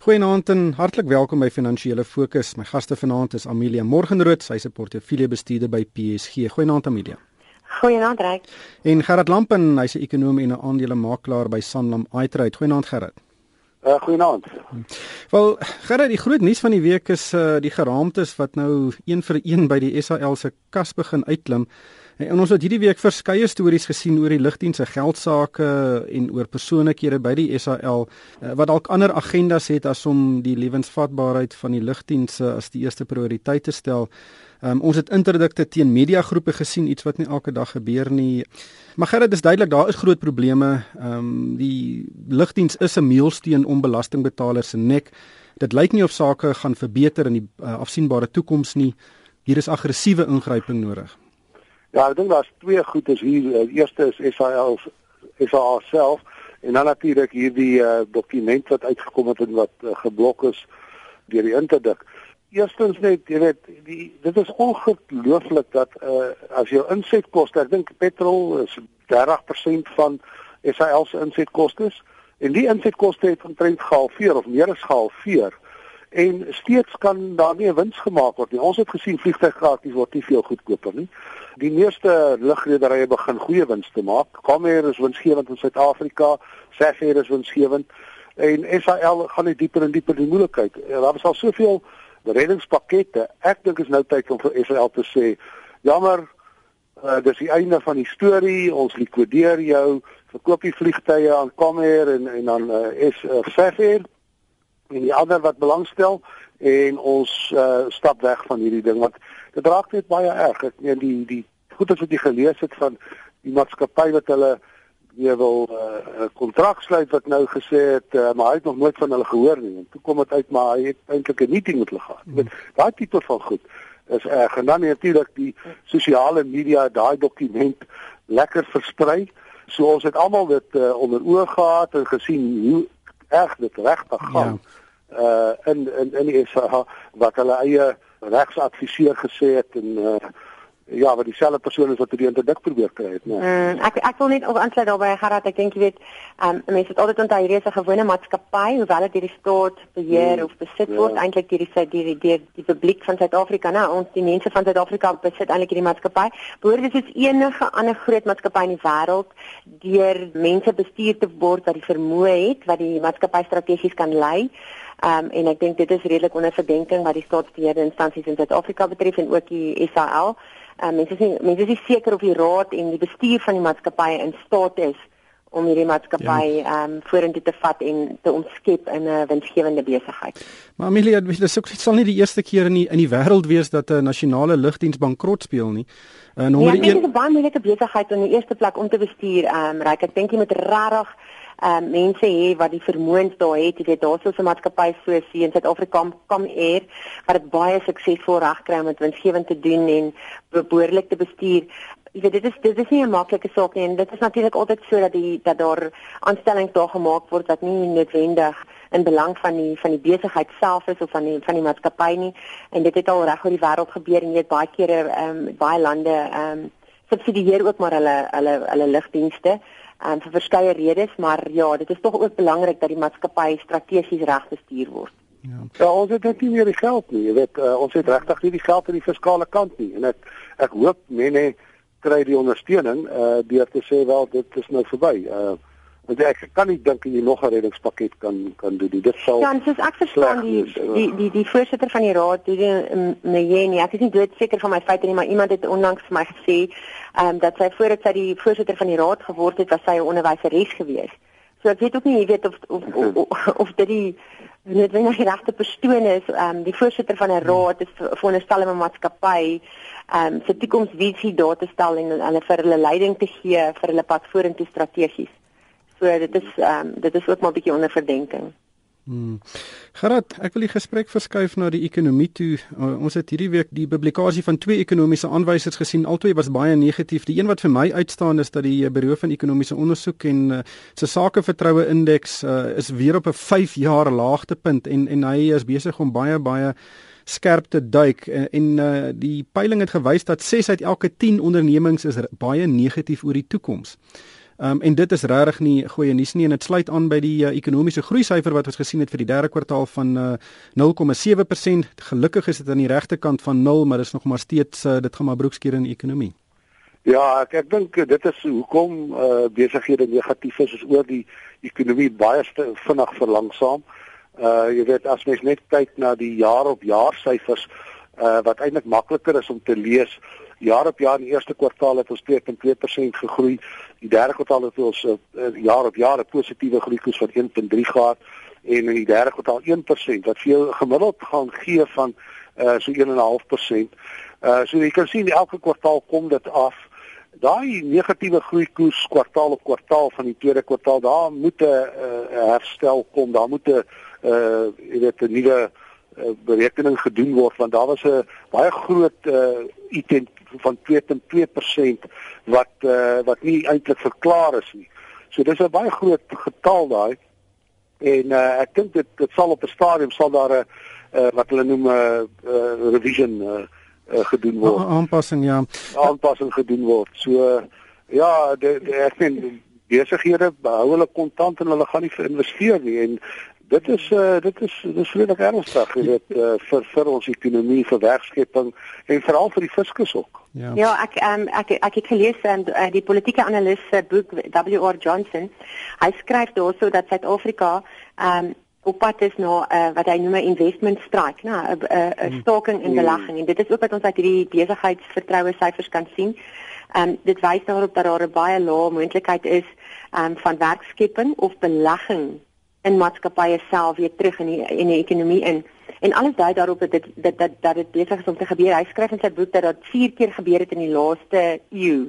Goeienaand en hartlik welkom by Finansiële Fokus. My gaste vanaand is Amelia Morgenrood, sy 'n portefeuljebestuurder by PSG. Goeienaand Amelia. Goeienaand Ryk. En Gerard Lampen, hy's 'n ekonom en 'n aandelemakelaar by Sanlam iTrade. Goeienaand Gerard. Uh, Goeienaand. Wel, Gerard, die groot nuus van die week is uh die geraamtes wat nou een vir een by die SAL se kas begin uitklim. En ons het hierdie week verskeie stories gesien oor die lugdiens se geldsaake en oor persoonlikhede by die SAL eh, wat dalk ander agendas het as om die lewensvatbaarheid van die lugdienste as die eerste prioriteit te stel. Um, ons het interdikte teen mediagroepe gesien, iets wat nie elke dag gebeur nie. Maar gerad is duidelik daar is groot probleme. Ehm um, die lugdiens is 'n meelsteen om belastingbetalers se nek. Dit lyk nie of sake gaan verbeter in die uh, afsienbare toekoms nie. Hier is aggressiewe ingryping nodig. Ja, ek dink daar's twee goedes hier. Die eerste is SAL SAL self en dan natuurlik hierdie uh, dokument wat uitgekom het en wat uh, geblok is deur die interdik. Eerstens net, jy weet, die dit is ongelooflik dat uh, as jou insetkoste, ek dink petrol is 30% van SAL se insetkoste en die insetkoste het omtrent gehalveer of meer as gehalveer en steeds kan daar nie 'n wins gemaak word nie. Ons het gesien vliegtuiggratis word nie veel goedkoper nie. Die meeste lugrederye begin goeie wins te maak. Comair is winsgewend in Suid-Afrika, Safair is winsgewend en SAL gaan net dieper en dieper in die moeilikheid. Daar was al soveel reddingspakkette. Ek dink is nou tyd om vir SAL te sê, jammer, uh, dis die einde van die storie. Ons likwideer jou, verkoop die vliegtye aan Comair en en dan uh, is uh, Safair en die ander wat belangstel en ons uh, stap weg van hierdie ding want dit raak net baie erg. Ek meen die die goed as wat jy gelees het van die maatskappy wat hulle jy wil 'n uh, kontrak sluit wat nou gesê het uh, maar hy het nog nooit van hulle gehoor nie. En toe kom dit uit maar hy het eintlik 'n meeting met hulle gehad. Met daai tipe van goed is erg en dan natuurlik die sosiale media daai dokument lekker versprei. So ons het almal dit uh, onder oë gehad en gesien hoe erg dit regtig gaan. Ja uh in in in die SA wat hulle eie regsadviseur gesê het en uh ja, wat dieselfde persoon is wat hierdie interdik probeer kry het, nee. Mm, ek ek wil net ook aansluit daarbey Gerard, ek dink jy weet, um mense het altyd onthou hierdie is 'n gewone maatskappy, hoewel dit deur die staat beheer mm, of besit word, ja. eintlik deur die deur die deur die publiek van Suid-Afrika, nou ons die mense van Suid-Afrika besit eintlik hierdie maatskappy. Behoort dit soos enige ander groot maatskappy in die wêreld deur mense bestuur te word wat die vermoë het wat die maatskappy strategies kan lei. Ehm um, en ek dink dit is redelik onder verdenking wat die staatsbeheerde instansies in Suid-Afrika betref en ook die SAL. Ehm um, mense sê mense is seker of die raad en die bestuur van die maatskappy in staat is om hierdie maatskappy ja. ehm ja. um, vorentoe te vat en te omskep in 'n winsgewende besigheid. Maar Amelia, dit is ook dit sal nie die eerste keer in die in die wêreld wees dat 'n nasionale lugdiens bankrot speel nie. En nommer 1 Ja, dit is 'n baie moeilike besigheid in die eerste plek om te bestuur. Ehm um, Ryk, ek dink jy moet regtig ehm um, mense hê wat die vermoëns daar het, jy weet daar's 'n maatskappy soos hier in Suid-Afrika kom Air wat dit baie suksesvol regkry om dit winsgewend te doen en behoorlik te bestuur. Jy weet dit is dit is nie 'n maklike saak nie en dit is natuurlik altyd so dat die dat daar aanstellings daar gemaak word wat nie noodwendig in belang van die van die besigheid self is of van die van die maatskappy nie en dit het al reg oor die wêreld gebeur en jy weet baie kere ehm um, baie lande ehm um, subsidieer ook maar hulle hulle hulle lugdienste um, vir verskeie redes, maar ja, dit is tog ook belangrik dat die maatskappy strategies reg bestuur word. Ja. ja, ons het net nie meer die geld nie. Jy weet, uh, ons het regtig nie die geld aan die fiskale kant nie en ek ek hoop mense kry die ondersteuning uh deur te sê wel dit is nou verby. Uh want ek kan nie dink jy nog 'n reddingspakket kan kan doen. Dit sal Ja, soos ek verstaan die, die die die die voorsitter van die raad, die Mjeni, ek is nie doodseker van my feite nie, maar iemand het onlangs vir my gesê ehm um, dat sy voordat sy die voorsitter van die raad geword het, was sy 'n onderwyseres gewees. So ek weet ook nie, jy weet of of of, of, of dit die wanneer die regte persoon is, ehm um, die voorsitter van 'n raad is veronderstel om 'n maatskappy ehm um, se toekomsvisie daar te stel en hulle vir hulle leiding te gee vir hulle pad vorentoe strategies. So dit is ehm um, dit is ook maar 'n bietjie onder verdenking. Hmm. Gerard, ek wil die gesprek verskuif na die ekonomie toe. Uh, ons het hierdie week die publikasie van twee ekonomiese aanwysers gesien. Albei was baie negatief. Die een wat vir my uitstaan is dat die uh, Buro van Ekonomiese Ondersoek en uh, sy sakevertroue indeks uh, is weer op 'n 5 jaar laagtepunt en en hy is besig om baie baie skerp te duik en, en uh, die peiling het gewys dat 6 uit elke 10 ondernemings is baie negatief oor die toekoms. Um, en dit is regtig nie goeie nuus nie en dit sluit aan by die uh, ekonomiese groei syfer wat ons gesien het vir die derde kwartaal van uh, 0,7%. Gelukkig is dit aan die regte kant van 0, maar dis nog maar steeds uh, dit gaan maar broekskeer in die ekonomie. Ja, ek ek dink dit is hoekom uh, besighede negatief is, is oor die ekonomie baie vinnig verlangsaam. Uh jy weet as mens net kyk na die jaar op jaar syfers uh wat eintlik makliker is om te lees. Jaar op jaar in die eerste kwartaal het ons 2.2% gegroei. Die derde kwartaal het ons uh, jaar op jaar 'n positiewe groeikoers van 1.3 gehad en in die derde kwartaal 1% wat jou gemiddeld gaan gee van uh so 1.5%. Uh so jy kan sien elke kwartaal kom dit af daai negatiewe groeikoers kwartaal op kwartaal van die tweede kwartaal daar moet 'n uh, herstel kom daar moet 'n uh, jy weet 'n nuwe uh, berekening gedoen word want daar was 'n baie groot uh, item van 2.2% wat uh, wat nie eintlik verklaar is nie. So dis 'n baie groot getal daai. En uh, ek dink dit dit sal op 'n stadium sal daar 'n uh, wat hulle noem 'n uh, uh, revision uh, uh, gedoen word. Aanpassing ja. Aanpassing gedoen word. So ja, de, de, ek sien besighede behou hulle kontant en hulle gaan nie investeer nie en dit is uh, dit is dis regtig ernstig jy weet uh, vir vir ons ekonomie vir werkskepping en veral vir die fiskus ook. Ja, ja ek um, ek ek het gelees en uh, die politieke analis uh, boek W.R. Johnson. Hy skryf daarso dat Suid-Afrika um, op pad is na uh, wat hy noem 'n investment strike, nou 'n 'n hmm. staking in belegging en dit is ook wat ons uit hierdie besigheidsvertroue syfers kan sien. Ehm um, dit wys daarop dat daar 'n baie lae moontlikheid is um, van werkskepping of belegging in maatskappye self weer terug in die in die ekonomie in. En alles dui daarop dat dit dat dat dat dit besig is om te gebeur. Hy skryf in sy boek dat dit 4 keer gebeur het in die laaste eeu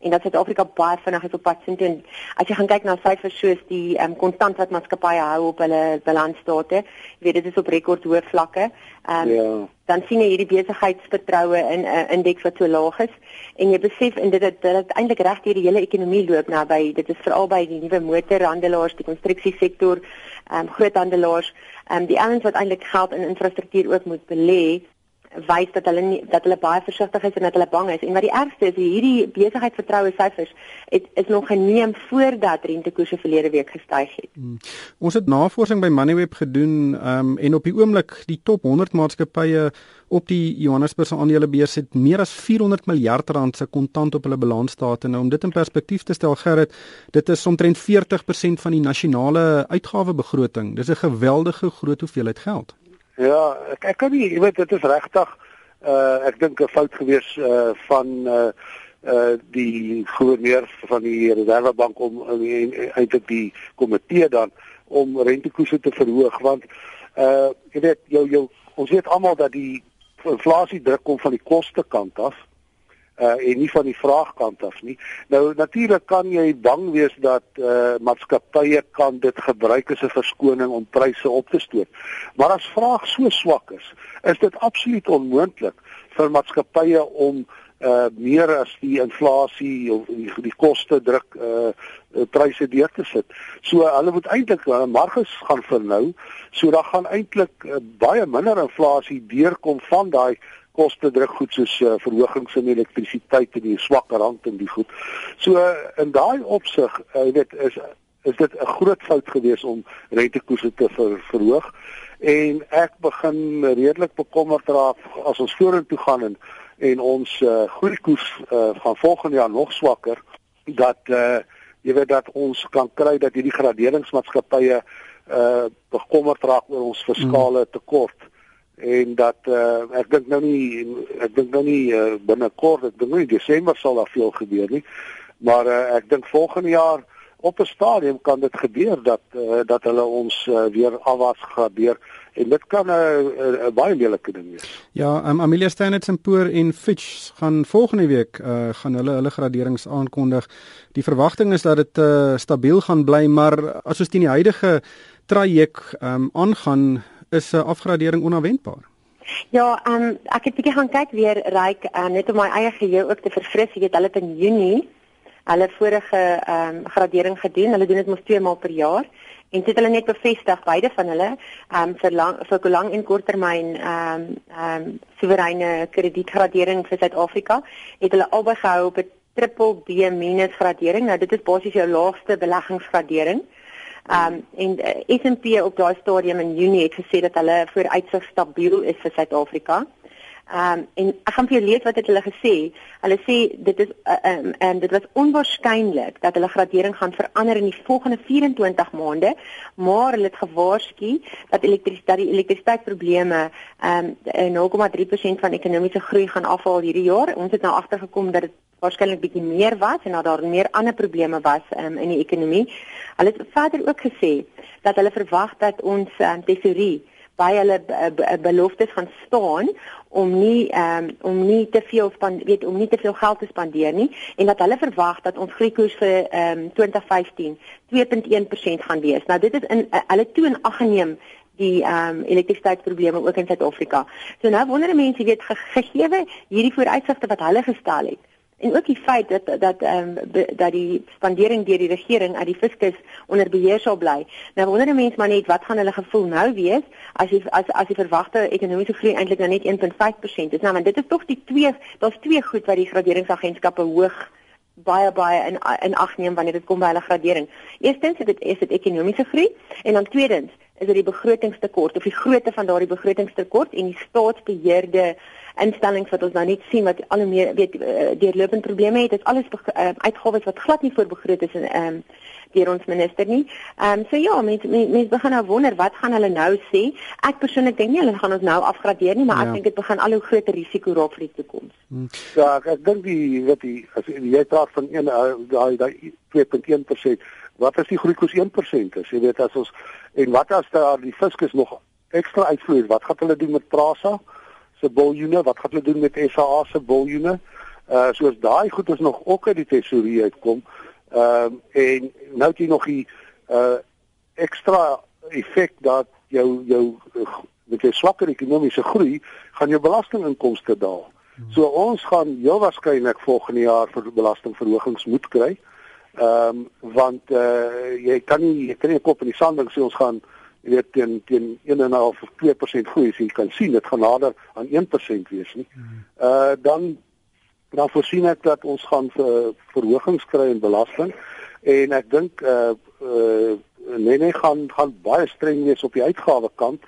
en dat Suid-Afrika baie vinnig is op pad sin toe. En as jy gaan kyk na syfers soos die ehm um, kontant wat maatskappye hou op hulle balansstate, jy weet dit is op rekord hoë vlakke. Ehm um, ja. dan sien jy hierdie besigheidsvertroue in 'n uh, indeks wat so laag is en jy besef en dit dit dit eintlik reg deur die hele ekonomie loop nou by dit is veral by die nuwe motorhandelaars, die konstruksiesektor, ehm um, groothandelaars, ehm um, die ouens wat eintlik geld in infrastruktuur ook moet belê wys dat hulle nie dat hulle baie versigtig is en dat hulle bang is en wat die ergste is hierdie besigheidsvertroue syfers het is nog geneem voordat rentekoerse verlede week gestyg het. Hmm. Ons het navorsing by Moneyweb gedoen um, en op die oomblik die top 100 maatskappye op die Johannesburgse aandelebeurs het meer as 400 miljard rand se kontant op hulle balansstate. Nou om dit in perspektief te stel Gerrit, dit is omtrent 40% van die nasionale uitgawebegroting. Dis 'n geweldige groot hoeveelheid geld. Ja, ek ek kan nie, jy weet dit is regtig uh ek dink 'n fout gewees uh van uh uh die gouverneur van die Reservebank om eintlik die komitee dan om rentekoerse te verhoog want uh jy weet jou jou ons weet almal dat die inflasie druk kom van die koste kant af uh en nie van die vraagkant af nie. Nou natuurlik kan jy bang wees dat uh maatskappye kan dit gebruik as 'n verskoning om pryse op te stoot. Maar as vraag so swak is, is dit absoluut onmoontlik vir maatskappye om uh meer as die inflasie of die, die koste druk uh pryse deur te sit. So hulle moet eintlik uh, marges gaan vernou, so dan gaan eintlik uh, baie minder inflasie deurkom van daai koste druk goed soos uh, verhogings in elektrisiteit en die swak rand en die goed. So uh, in daai opsig, uh, jy weet, is is dit 'n groot fout geweest om rentekoerse te ver, verhoog en ek begin redelik bekommerd raak as ons vorentoe gaan en en ons uh, groeikoers uh, van volgende jaar nog swakker dat uh, jy weet dat ons kan kry dat hierdie graderingsmaatskappye uh bekommerd raak oor ons fiskale hmm. tekort en dat uh, ek dink nou nie ek dink nou nie uh, binnekort ek dink nie Desember sal daar veel gebeur nie maar uh, ek dink volgende jaar op 'n stadium kan dit gebeur dat uh, dat hulle ons uh, weer afwas gradeer en dit kan 'n uh, uh, baie lelike ding wees. Ja, um, Amelia Standard & Poor en Fitch gaan volgende week uh, gaan hulle hulle graderings aankondig. Die verwagting is dat dit uh, stabiel gaan bly, maar as ons teen die huidige traject um, aangaan is 'n uh, afgradering onverwendbaar. Ja, um, ek het bietjie gaan kyk weer ryk uh, net om my eie geheue ook te verfris. Ek het hulle in Junie hulle vorige ehm um, gradering gedoen. Hulle doen dit mos twee maal per jaar en dit hulle net bevestig beide van hulle ehm um, vir lang vir lang en korttermyn ehm um, ehm um, soewereine kredietgradering vir Suid-Afrika het hulle albei gehou op 'n triple B- gradering. Nou dit is basies jou laagste beleggingsgradering. Um en uh, S&P op daai stadium in Junie het gesê dat hulle vooruitsig stabiel is vir Suid-Afrika. Um en ek gaan vir jou lees wat het hulle gesê. Hulle sê dit is uh, um, um dit was onwaarskynlik dat hulle gradering gaan verander in die volgende 24 maande, maar hulle het gewaarsku dat elektrisiteit die elektrisiteitsprobleme um 0,3% van ekonomiese groei gaan afhaal hierdie jaar. Ons het nou agtergekom dat dit waarskynlik bietjie meer was en dat daar meer ander probleme was um, in die ekonomie. Hulle het verder ook gesê dat hulle verwag dat ons um, tesorie by hulle beloftes gaan staan om nie um, om nie te veel span weet om nie te veel geld te spandeer nie en dat hulle verwag dat ons groeikoers vir um, 2015 2.1% gaan wees. Nou dit is in uh, hulle toon aggeneem die ehm um, elektrisiteitsprobleme ook in Suid-Afrika. So nou wonder mense weet gegee hierdie vooruitsigte wat hulle gestel het en ook die feit dat dat ehm um, dat die spandering deur die regering uit die fiskus onder beheer sal bly. Nou wonder mense maar net wat gaan hulle gevoel nou wees as jy as as die verwagte ekonomiese groei eintlik nou net 1.5% is. Nou want dit is tog die twee daar's twee goed wat die graderingsagentskappe hoog baie baie in in ag neem wanneer dit kom by hulle gradering. Eerstens is dit is dit ekonomiese groei en dan tweedens is dit die begrotingstekort of die grootte van daardie begrotingstekort en die staatsbeheerde instellings wat ons nou net sien wat al hoe meer weet uh, deurlopende probleme het. Dit is alles uh, uitgawes wat glad nie voorbegroot is en ehm um, deur ons minister nie. Ehm um, so ja, mense mense mens begin nou wonder wat gaan hulle nou sê? Ek persoonlik dink nie hulle gaan ons nou afgradeer nie, maar ja. ek dink dit begin al hoe groter risiko raak vir die toekoms. Hmm. Ja, ek, ek dink die wat die as jy praat van een eh, daai daai 2.1% Wat as die groeikoers 1% is? Jy weet as ons en wat as daar die fiskus nog ekstra uitvloei, wat gaan hulle doen met Prasa? se biljoene, wat gaan hulle doen met SAA se biljoene? Uh soos daai goed is nog ook uit die tesourier uitkom. Ehm uh, en nou het jy nog die uh ekstra effek dat jou jou met jou swakker ekonomiese groei gaan jou belastinginkomste daal. So ons gaan heel waarskynlik volgende jaar vir belastingverhogings moet kry. Ehm um, want uh jy kan nie jy kan nie kop in die sand sê ons gaan jy weet teen teen 1.5 of 2% groei, so jy kan sien dit gaan nader aan 1% wees nie. Hmm. Uh dan dan voorsien ek dat ons gaan vir verhogings kry in belasting en ek dink uh uh nee nee gaan gaan baie streng wees op die uitgawe kant.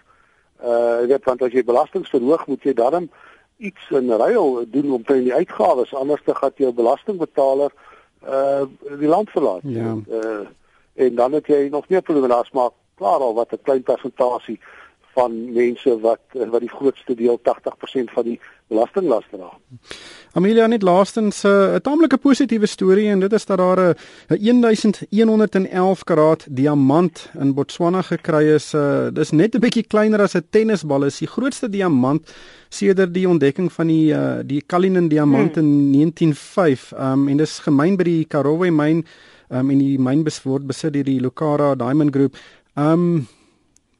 Uh weet want as jy belasting verhoog, moet jy daarom iets in ruil doen om teen die uitgawes anders te gaan jou belastingbetaler uh die land verlaat. Ja. Uh en dan het jy nog meer probleme daar smaak klaar al wat 'n klein persentasie van mense wat wat die grootste deel 80% van die belastinglas dra. Amelia net laastens eh, 'n uh, taamlike positiewe storie en dit is dat daar 'n uh, 1111 karaat diamant in Botswana gekry is. Uh, dis net 'n bietjie kleiner as 'n tennisbal. Is die grootste diamant sedert die ontdekking van die uh, die Cullinan diamant hmm. in 1905. Um en dis gemyn by die Karowe myn um en die myn word besit deur die Lucara Diamond Group. Um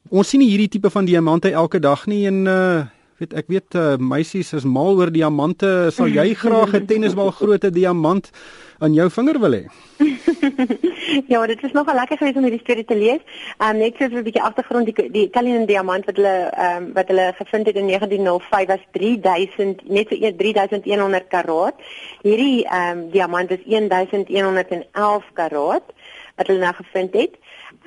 ons sien hierdie tipe van diamante elke dag nie en uh weet ek weet uh, meisies is mal oor diamante. Sal jy graag 'n tennisbal grootte diamant aan jou vinger wil hê? ja, dit is nogal lekker geweest om hierdie storie te lees. Um net so 'n bietjie agtergrond die die Italian diamant wat hulle um wat hulle gevind het in 1905 was 3000 net so 3100 karaat. Hierdie um diamant is 1111 karaat wat hulle nou gevind het.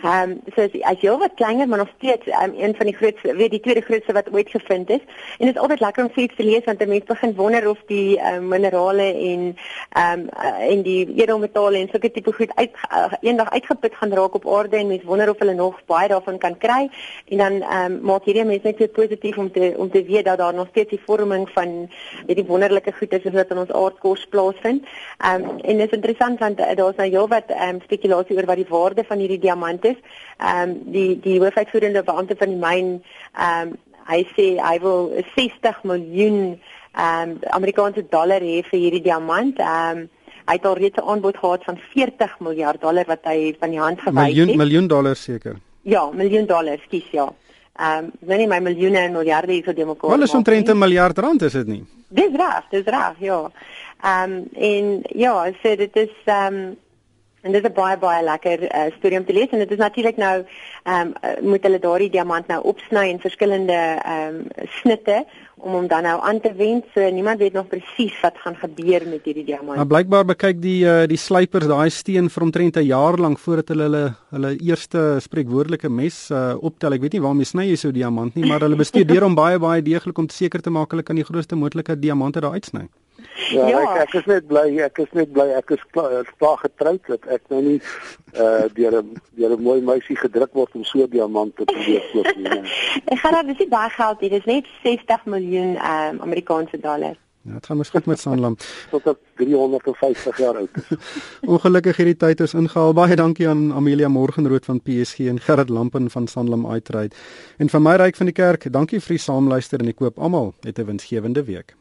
Ehm um, so as, as jy wat kleiner maar nog steeds um, een van die grootste weet die tweede grootste wat ooit gevind is en dit is altyd lekker om vir iets te lees want mense begin wonder of die um, minerale en ehm um, uh, en die edelmetale en sulke tipe goed uit uh, eendag uitgeput gaan raak op aarde en mense wonder of hulle nog baie daarvan kan kry en dan ehm um, maak hierdie mense net so positief om te om te weet dat daar nog steeds die vorming van weet die wonderlike goed is wat in ons aardkos plaasvind. Ehm um, en dit is interessant want uh, daar's nou heelwat ehm um, spekulasie oor wat die waarde van hierdie diamant is. Ehm um, die die hoofuitvoerende beampte van die myn ehm um, hy sê hy wil 60 miljoen ehm um, Amerikaanse dollar hê vir hierdie diamant. Ehm um, hy het al reeds 'n aanbod gehad van 40 miljard dollar wat hy van die hand gewys het. Miljoen miljoen dollar seker. Ja, miljoen dollar, skus ja. Ehm um, nou nie my miljoene en miljarde hier so die mekaar. Wel is omtrent 'n miljard rand is dit nie. Dis reg, dis reg, ja. Ehm um, en ja, so dit is ehm um, En dit is 'n baie baie lekker uh, storie om te lees en dit is natuurlik nou ehm um, moet hulle daardie diamant nou opsny in verskillende ehm um, snitte om hom dan nou aan te wend. So niemand weet nog presies wat gaan gebeur met hierdie diamant. Maar blykbaar bekyk die uh, die slypers daai steen vir omtrent 'n jaar lank voordat hulle hulle hulle eerste spreekwoordelike mes uh, optel. Ek weet nie waarmee sny jy so diamant nie, maar hulle bestudeer hom baie baie deeglik om seker te maak hulle kan die grootste moontlike diamante daar uitsny. Ja, ja. Ek, ek is net bly, ek is net bly ek is klaar, klaar getroud dat ek nou nie uh deur 'n deur 'n mooi meisie gedruk word om so diamante te koop nie. ek gaan dit is baie geld, dit is net 60 miljoen um Amerikaanse dollar. Ja, dit gaan mos goed met Sanlam. Tot op 350 jaar oud. Ongelukkig hierdie tyd is ingehaal. Baie dankie aan Amelia Morgenrood van PSG en Gerrit Lampen van Sanlam Uitride. En van my ryk van die kerk, dankie vir die saamluister en ek koop almal 'n winsgewende week.